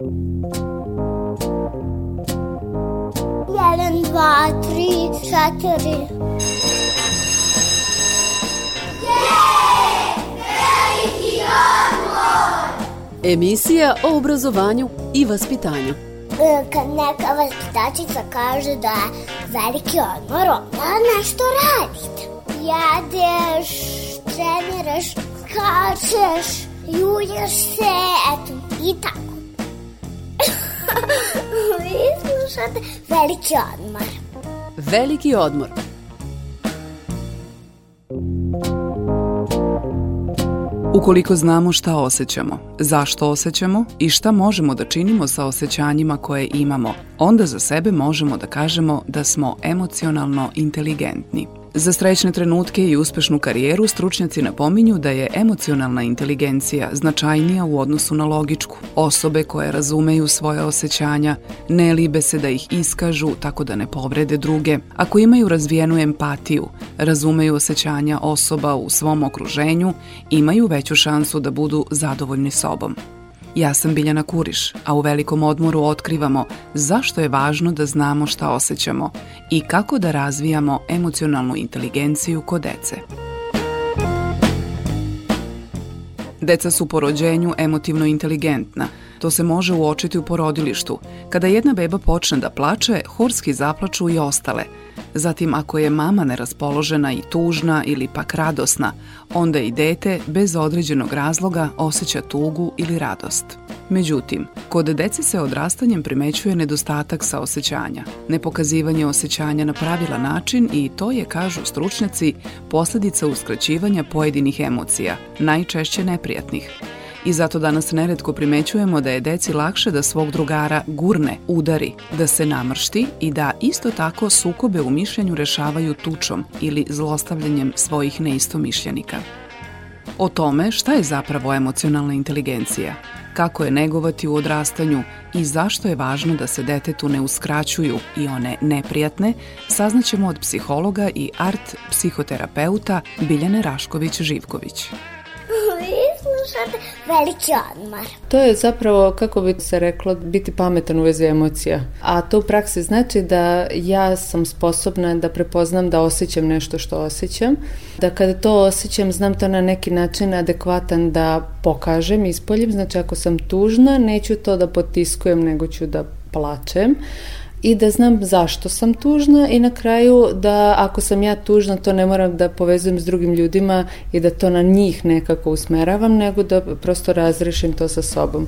Jedan, dva, tri, četiri. Emisija o obrazovanju i vaspitanju. E, Kad neka vaspitačica kaže da je veliki odmor, onda nešto radite. Jedeš, treniraš, skačeš, julješ se, eto, i tako. Slušate veliki odmor. Veliki odmor. Ukoliko znamo šta osjećamo, zašto osjećamo i šta možemo da činimo sa osjećanjima koje imamo, onda za sebe možemo da kažemo da smo emocionalno inteligentni. Za srećne trenutke i uspešnu karijeru stručnjaci napominju da je emocionalna inteligencija značajnija u odnosu na logičku. Osobe koje razumeju svoje osjećanja, ne libe se da ih iskažu tako da ne povrede druge, ako imaju razvijenu empatiju, razumeju osjećanja osoba u svom okruženju, imaju veću šansu da budu zadovoljni sobom. Ja sam Biljana Kuriš, a u velikom odmoru otkrivamo zašto je važno da znamo šta osjećamo i kako da razvijamo emocionalnu inteligenciju kod dece. Deca su po rođenju emotivno inteligentna. To se može uočiti u porodilištu. Kada jedna beba počne da plače, horski zaplaču i ostale. Zatim, ako je mama neraspoložena i tužna ili pak radosna, onda i dete, bez određenog razloga, osjeća tugu ili radost. Međutim, kod dece se odrastanjem primećuje nedostatak saosećanja, nepokazivanje osjećanja na pravilan način i to je, kažu stručnjaci, posledica uskraćivanja pojedinih emocija, najčešće neprijatnih. I zato danas neretko primećujemo da je deci lakše da svog drugara gurne, udari, da se namršti i da isto tako sukobe u mišljenju rešavaju tučom ili zlostavljanjem svojih neistomišljenika. O tome šta je zapravo emocionalna inteligencija, kako je negovati u odrastanju i zašto je važno da se detetu ne uskraćuju i one neprijatne, saznaćemo od psihologa i art psihoterapeuta Biljane Rašković-Živković. Slušate veliki odmor. To je zapravo, kako bi se reklo, biti pametan u vezi emocija. A to u praksi znači da ja sam sposobna da prepoznam da osjećam nešto što osjećam, da kada to osjećam znam to na neki način adekvatan da pokažem, ispoljim, znači ako sam tužna neću to da potiskujem nego ću da plačem i da znam zašto sam tužna i na kraju da ako sam ja tužna to ne moram da povezujem s drugim ljudima i da to na njih nekako usmeravam, nego da prosto razrešim to sa sobom.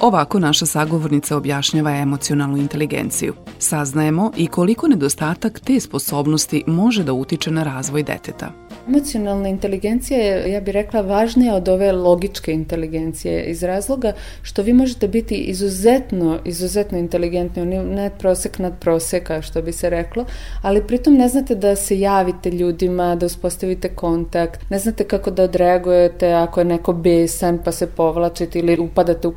Ovako naša sagovornica objašnjava emocionalnu inteligenciju. Saznajemo i koliko nedostatak te sposobnosti može da utiče na razvoj deteta. Emocionalna inteligencija je, ja bih rekla, važnija od ove logičke inteligencije iz razloga što vi možete biti izuzetno, izuzetno inteligentni, oni nad prosek nad proseka, što bi se reklo, ali pritom ne znate da se javite ljudima, da uspostavite kontakt, ne znate kako da odreagujete ako je neko besan pa se povlačite ili upadate u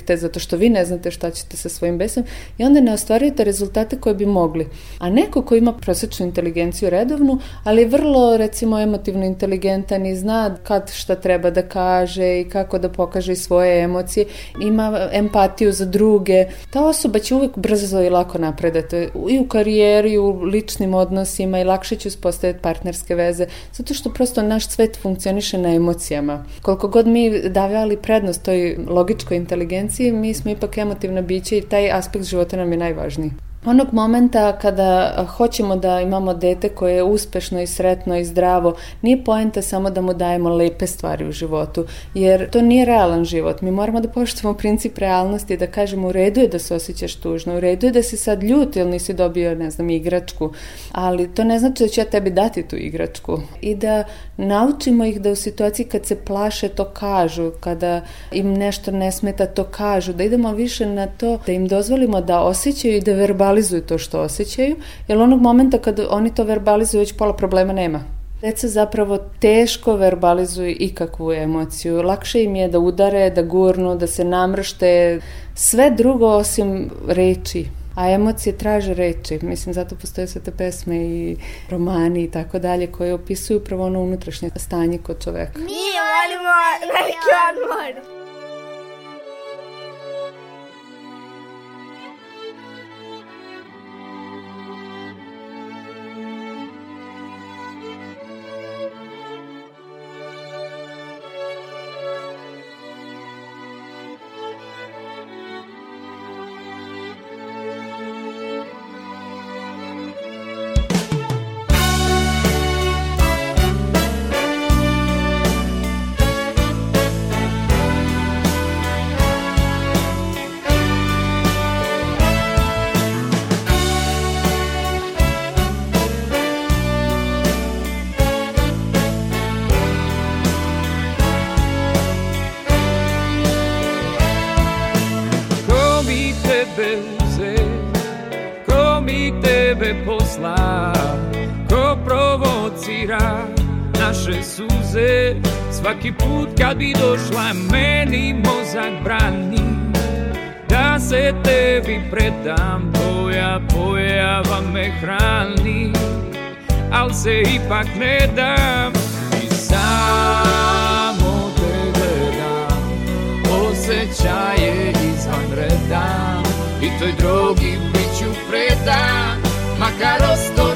konflikte zato što vi ne znate šta ćete sa svojim besom i onda ne ostvarujete rezultate koje bi mogli. A neko ko ima prosečnu inteligenciju redovnu, ali vrlo recimo emotivno inteligentan i zna kad šta treba da kaže i kako da pokaže svoje emocije, ima empatiju za druge. Ta osoba će uvek brzo i lako napredati i u karijeri, i u ličnim odnosima i lakše će uspostaviti partnerske veze, zato što prosto naš svet funkcioniše na emocijama. Koliko god mi davali prednost toj logičkoj inteligenciji, mi smo ipak emotivna bića i taj aspekt života nam je najvažniji. Onog momenta kada hoćemo da imamo dete koje je uspešno i sretno i zdravo, nije poenta samo da mu dajemo lepe stvari u životu, jer to nije realan život. Mi moramo da poštujemo princip realnosti da kažemo u redu je da se osjećaš tužno, u redu je da si sad ljut ili nisi dobio, ne znam, igračku, ali to ne znači da ću ja tebi dati tu igračku. I da naučimo ih da u situaciji kad se plaše to kažu, kada im nešto ne smeta to kažu, da idemo više na to da im dozvolimo da osjećaju i da verbalizuju verbalizuju to što osjećaju, jer onog momenta kad oni to verbalizuju, već pola problema nema. Deca zapravo teško verbalizuju ikakvu emociju. Lakše im je da udare, da gurnu, da se namršte, sve drugo osim reči. A emocije traže reči. Mislim, zato postoje sve te pesme i romani i tako dalje koje opisuju upravo ono unutrašnje stanje kod čoveka. Mi volimo veliki odmor. Naše suze Svaki put kad bi došla meni mozak brani. Da se tebi predam Tvoja pojava me hrani Al se ipak ne dam. I samo te gledam Osjećaje izvan reda I toj drogi bit ću predan Makar osto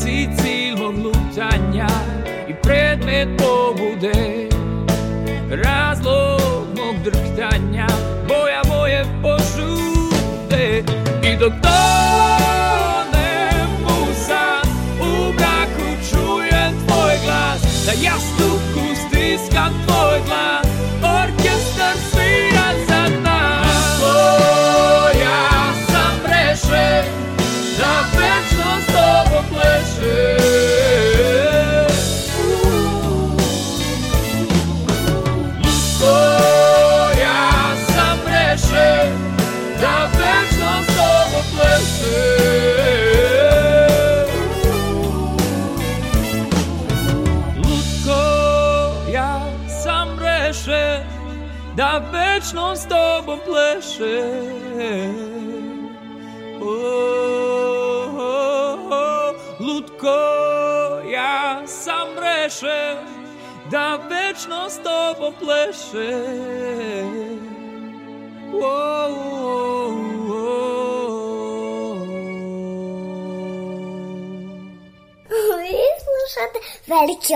si cilj mog lutanja I predmet pobude. Razlog mog drhtanja Boja moje požude I dok tonem u san U mraku čujem tvoj glas. Na jastuku stiskam tvoj glas pleše O, o, o, Lutko, ja sam reše Da večno s tobom pleše O, o, o. Vi slušate Veliki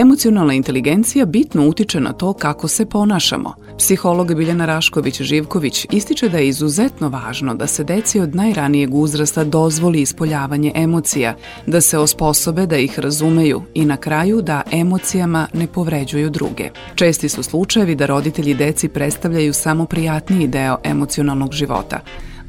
Emocionalna inteligencija bitno utiče na to kako se ponašamo. Psiholog Biljana Rašković-Živković ističe da je izuzetno važno da se deci od najranijeg uzrasta dozvoli ispoljavanje emocija, da se osposobe da ih razumeju i na kraju da emocijama ne povređuju druge. Česti su slučajevi da roditelji deci predstavljaju samo prijatniji deo emocionalnog života,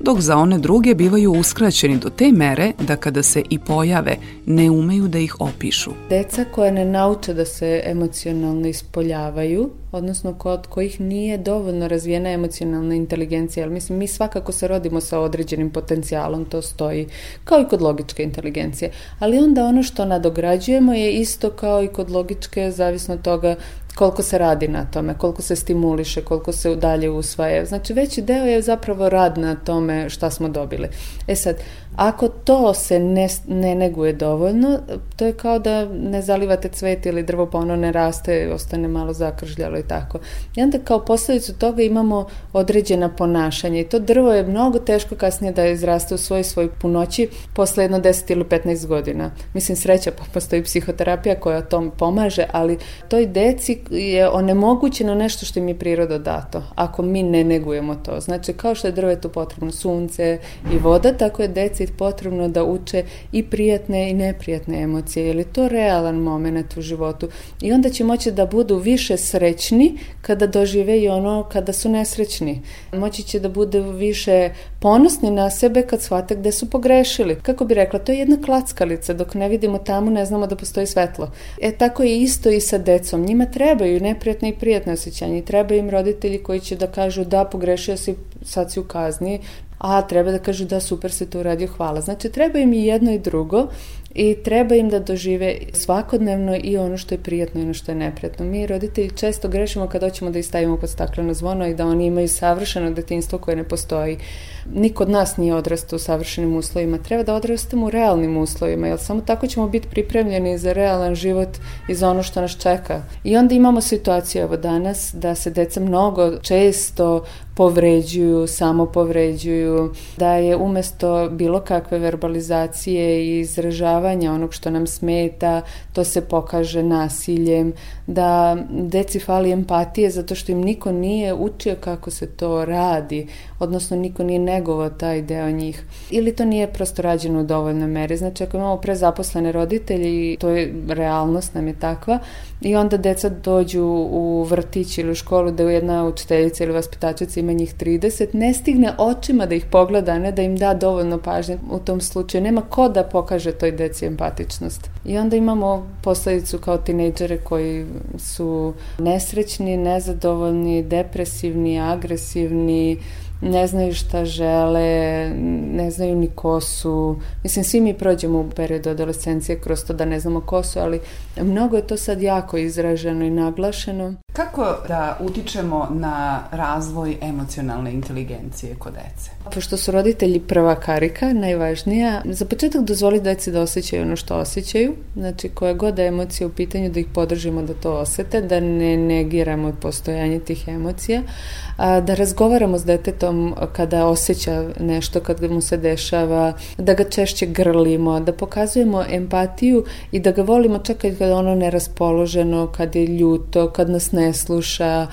dok za one druge bivaju uskraćeni do te mere da kada se i pojave ne umeju da ih opišu. Deca koja ne nauče da se emocionalno ispoljavaju, odnosno kod kojih nije dovoljno razvijena emocionalna inteligencija, ali mislim mi svakako se rodimo sa određenim potencijalom, to stoji, kao i kod logičke inteligencije. Ali onda ono što nadograđujemo je isto kao i kod logičke, zavisno od toga koliko se radi na tome, koliko se stimuliše, koliko se dalje usvaja. Znači veći deo je zapravo rad na tome šta smo dobili. E sad, ako to se ne, ne neguje dovoljno, to je kao da ne zalivate cvet ili drvo pa ono ne raste, ostane malo zakržljalo i tako. I onda kao posljedicu toga imamo određena ponašanja i to drvo je mnogo teško kasnije da izraste u svoj svoj punoći posle jedno 10 ili 15 godina. Mislim sreća pa postoji psihoterapija koja tom pomaže, ali toj deci je onemogućeno nešto što im je priroda dato, ako mi ne negujemo to. Znači kao što je drvetu potrebno sunce i voda, tako je deci potrebno da uče i prijatne i neprijatne emocije, je to realan moment u životu. I onda će moći da budu više srećni kada dožive i ono kada su nesrećni. Moći će da budu više ponosni na sebe kad shvate gde su pogrešili. Kako bi rekla, to je jedna klackalica, dok ne vidimo tamo ne znamo da postoji svetlo. E tako je isto i sa decom. Njima trebaju neprijatne i prijatne osjećanja i treba im roditelji koji će da kažu da pogrešio si, sad si u kazni, a treba da kažu da super se to uradio, hvala. Znači treba im i jedno i drugo i treba im da dožive svakodnevno i ono što je prijatno i ono što je neprijatno. Mi roditelji često grešimo kad hoćemo da ih stavimo pod stakleno zvono i da oni imaju savršeno detinstvo koje ne postoji. Niko od nas nije odrastao u savršenim uslovima. Treba da odrastamo u realnim uslovima, jer samo tako ćemo biti pripremljeni za realan život i za ono što nas čeka. I onda imamo situaciju evo danas da se deca mnogo često povređuju, samo povređuju, da je umesto bilo kakve verbalizacije i izražavanja onog što nam smeta, to se pokaže nasiljem, da deci fali empatije zato što im niko nije učio kako se to radi, odnosno niko nije negovao taj deo njih. Ili to nije prosto rađeno u dovoljnoj meri. Znači ako imamo prezaposlene roditelji, to je realnost nam je takva, i onda deca dođu u vrtić ili u školu da jedna učiteljica ili vaspitačica ima njih 30, ne stigne očima da ih pogleda, ne da im da dovoljno pažnje u tom slučaju. Nema ko da pokaže toj deci empatičnost. I onda imamo posledicu kao tinejdžere koji su nesrećni, nezadovoljni, depresivni, agresivni, ne znaju šta žele, ne znaju ni ko su. Mislim, svi mi prođemo u periodu adolescencije kroz to da ne znamo ko su, ali mnogo je to sad jako izraženo i naglašeno. Kako da utičemo na razvoj emocionalne inteligencije kod dece? Pošto su roditelji prva karika, najvažnija, za početak dozvoli deci da osjećaju ono što osjećaju, znači koja god da emocija u pitanju da ih podržimo da to osete, da ne negiramo postojanje tih emocija, a, da razgovaramo s detetom kada osjeća nešto, kad mu se dešava, da ga češće grlimo, da pokazujemo empatiju i da ga volimo čak kada ono neraspoloženo, kad je ljuto, kad nas ne ne sluša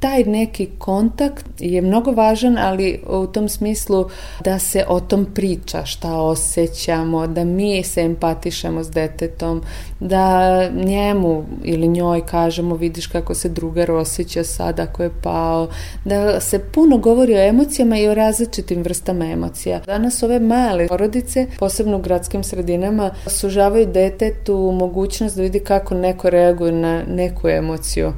taj neki kontakt je mnogo važan, ali u tom smislu da se o tom priča, šta osjećamo, da mi se empatišemo s detetom, da njemu ili njoj kažemo vidiš kako se drugar osjeća sad ako je pao, da se puno govori o emocijama i o različitim vrstama emocija. Danas ove male porodice, posebno u gradskim sredinama, sužavaju detetu mogućnost da vidi kako neko reaguje na neku emociju.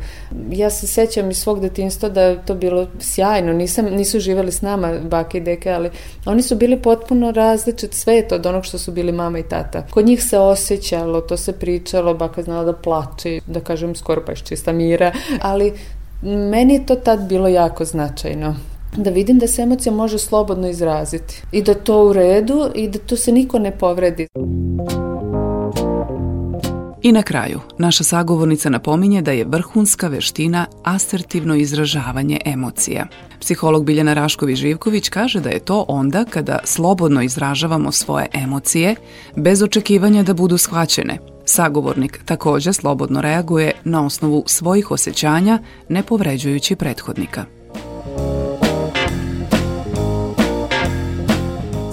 Ja se sećam iz svog detinstva da je to bilo sjajno, Nisam, nisu živeli s nama bake i deke, ali oni su bili potpuno različit svet od onog što su bili mama i tata. Kod njih se osjećalo, to se pričalo, baka znala da plače, da kažem skoro pa čista mira, ali meni je to tad bilo jako značajno da vidim da se emocija može slobodno izraziti i da to u redu i da tu se niko ne povredi. I na kraju, naša sagovornica napominje da je vrhunska veština asertivno izražavanje emocija. Psiholog Biljana Rašković-Živković kaže da je to onda kada slobodno izražavamo svoje emocije bez očekivanja da budu shvaćene. Sagovornik takođe slobodno reaguje na osnovu svojih osjećanja, ne povređujući prethodnika.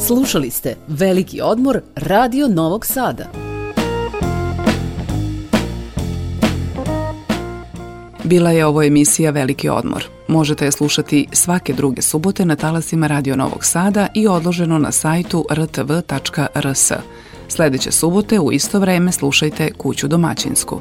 Slušali ste Veliki odmor Radio Novog Sada. Bila je ovo emisija Veliki odmor. Možete je slušati svake druge subote na talasima Radio Novog Sada i odloženo na sajtu rtv.rs. Sledeće subote u isto vreme slušajte Kuću domaćinsku.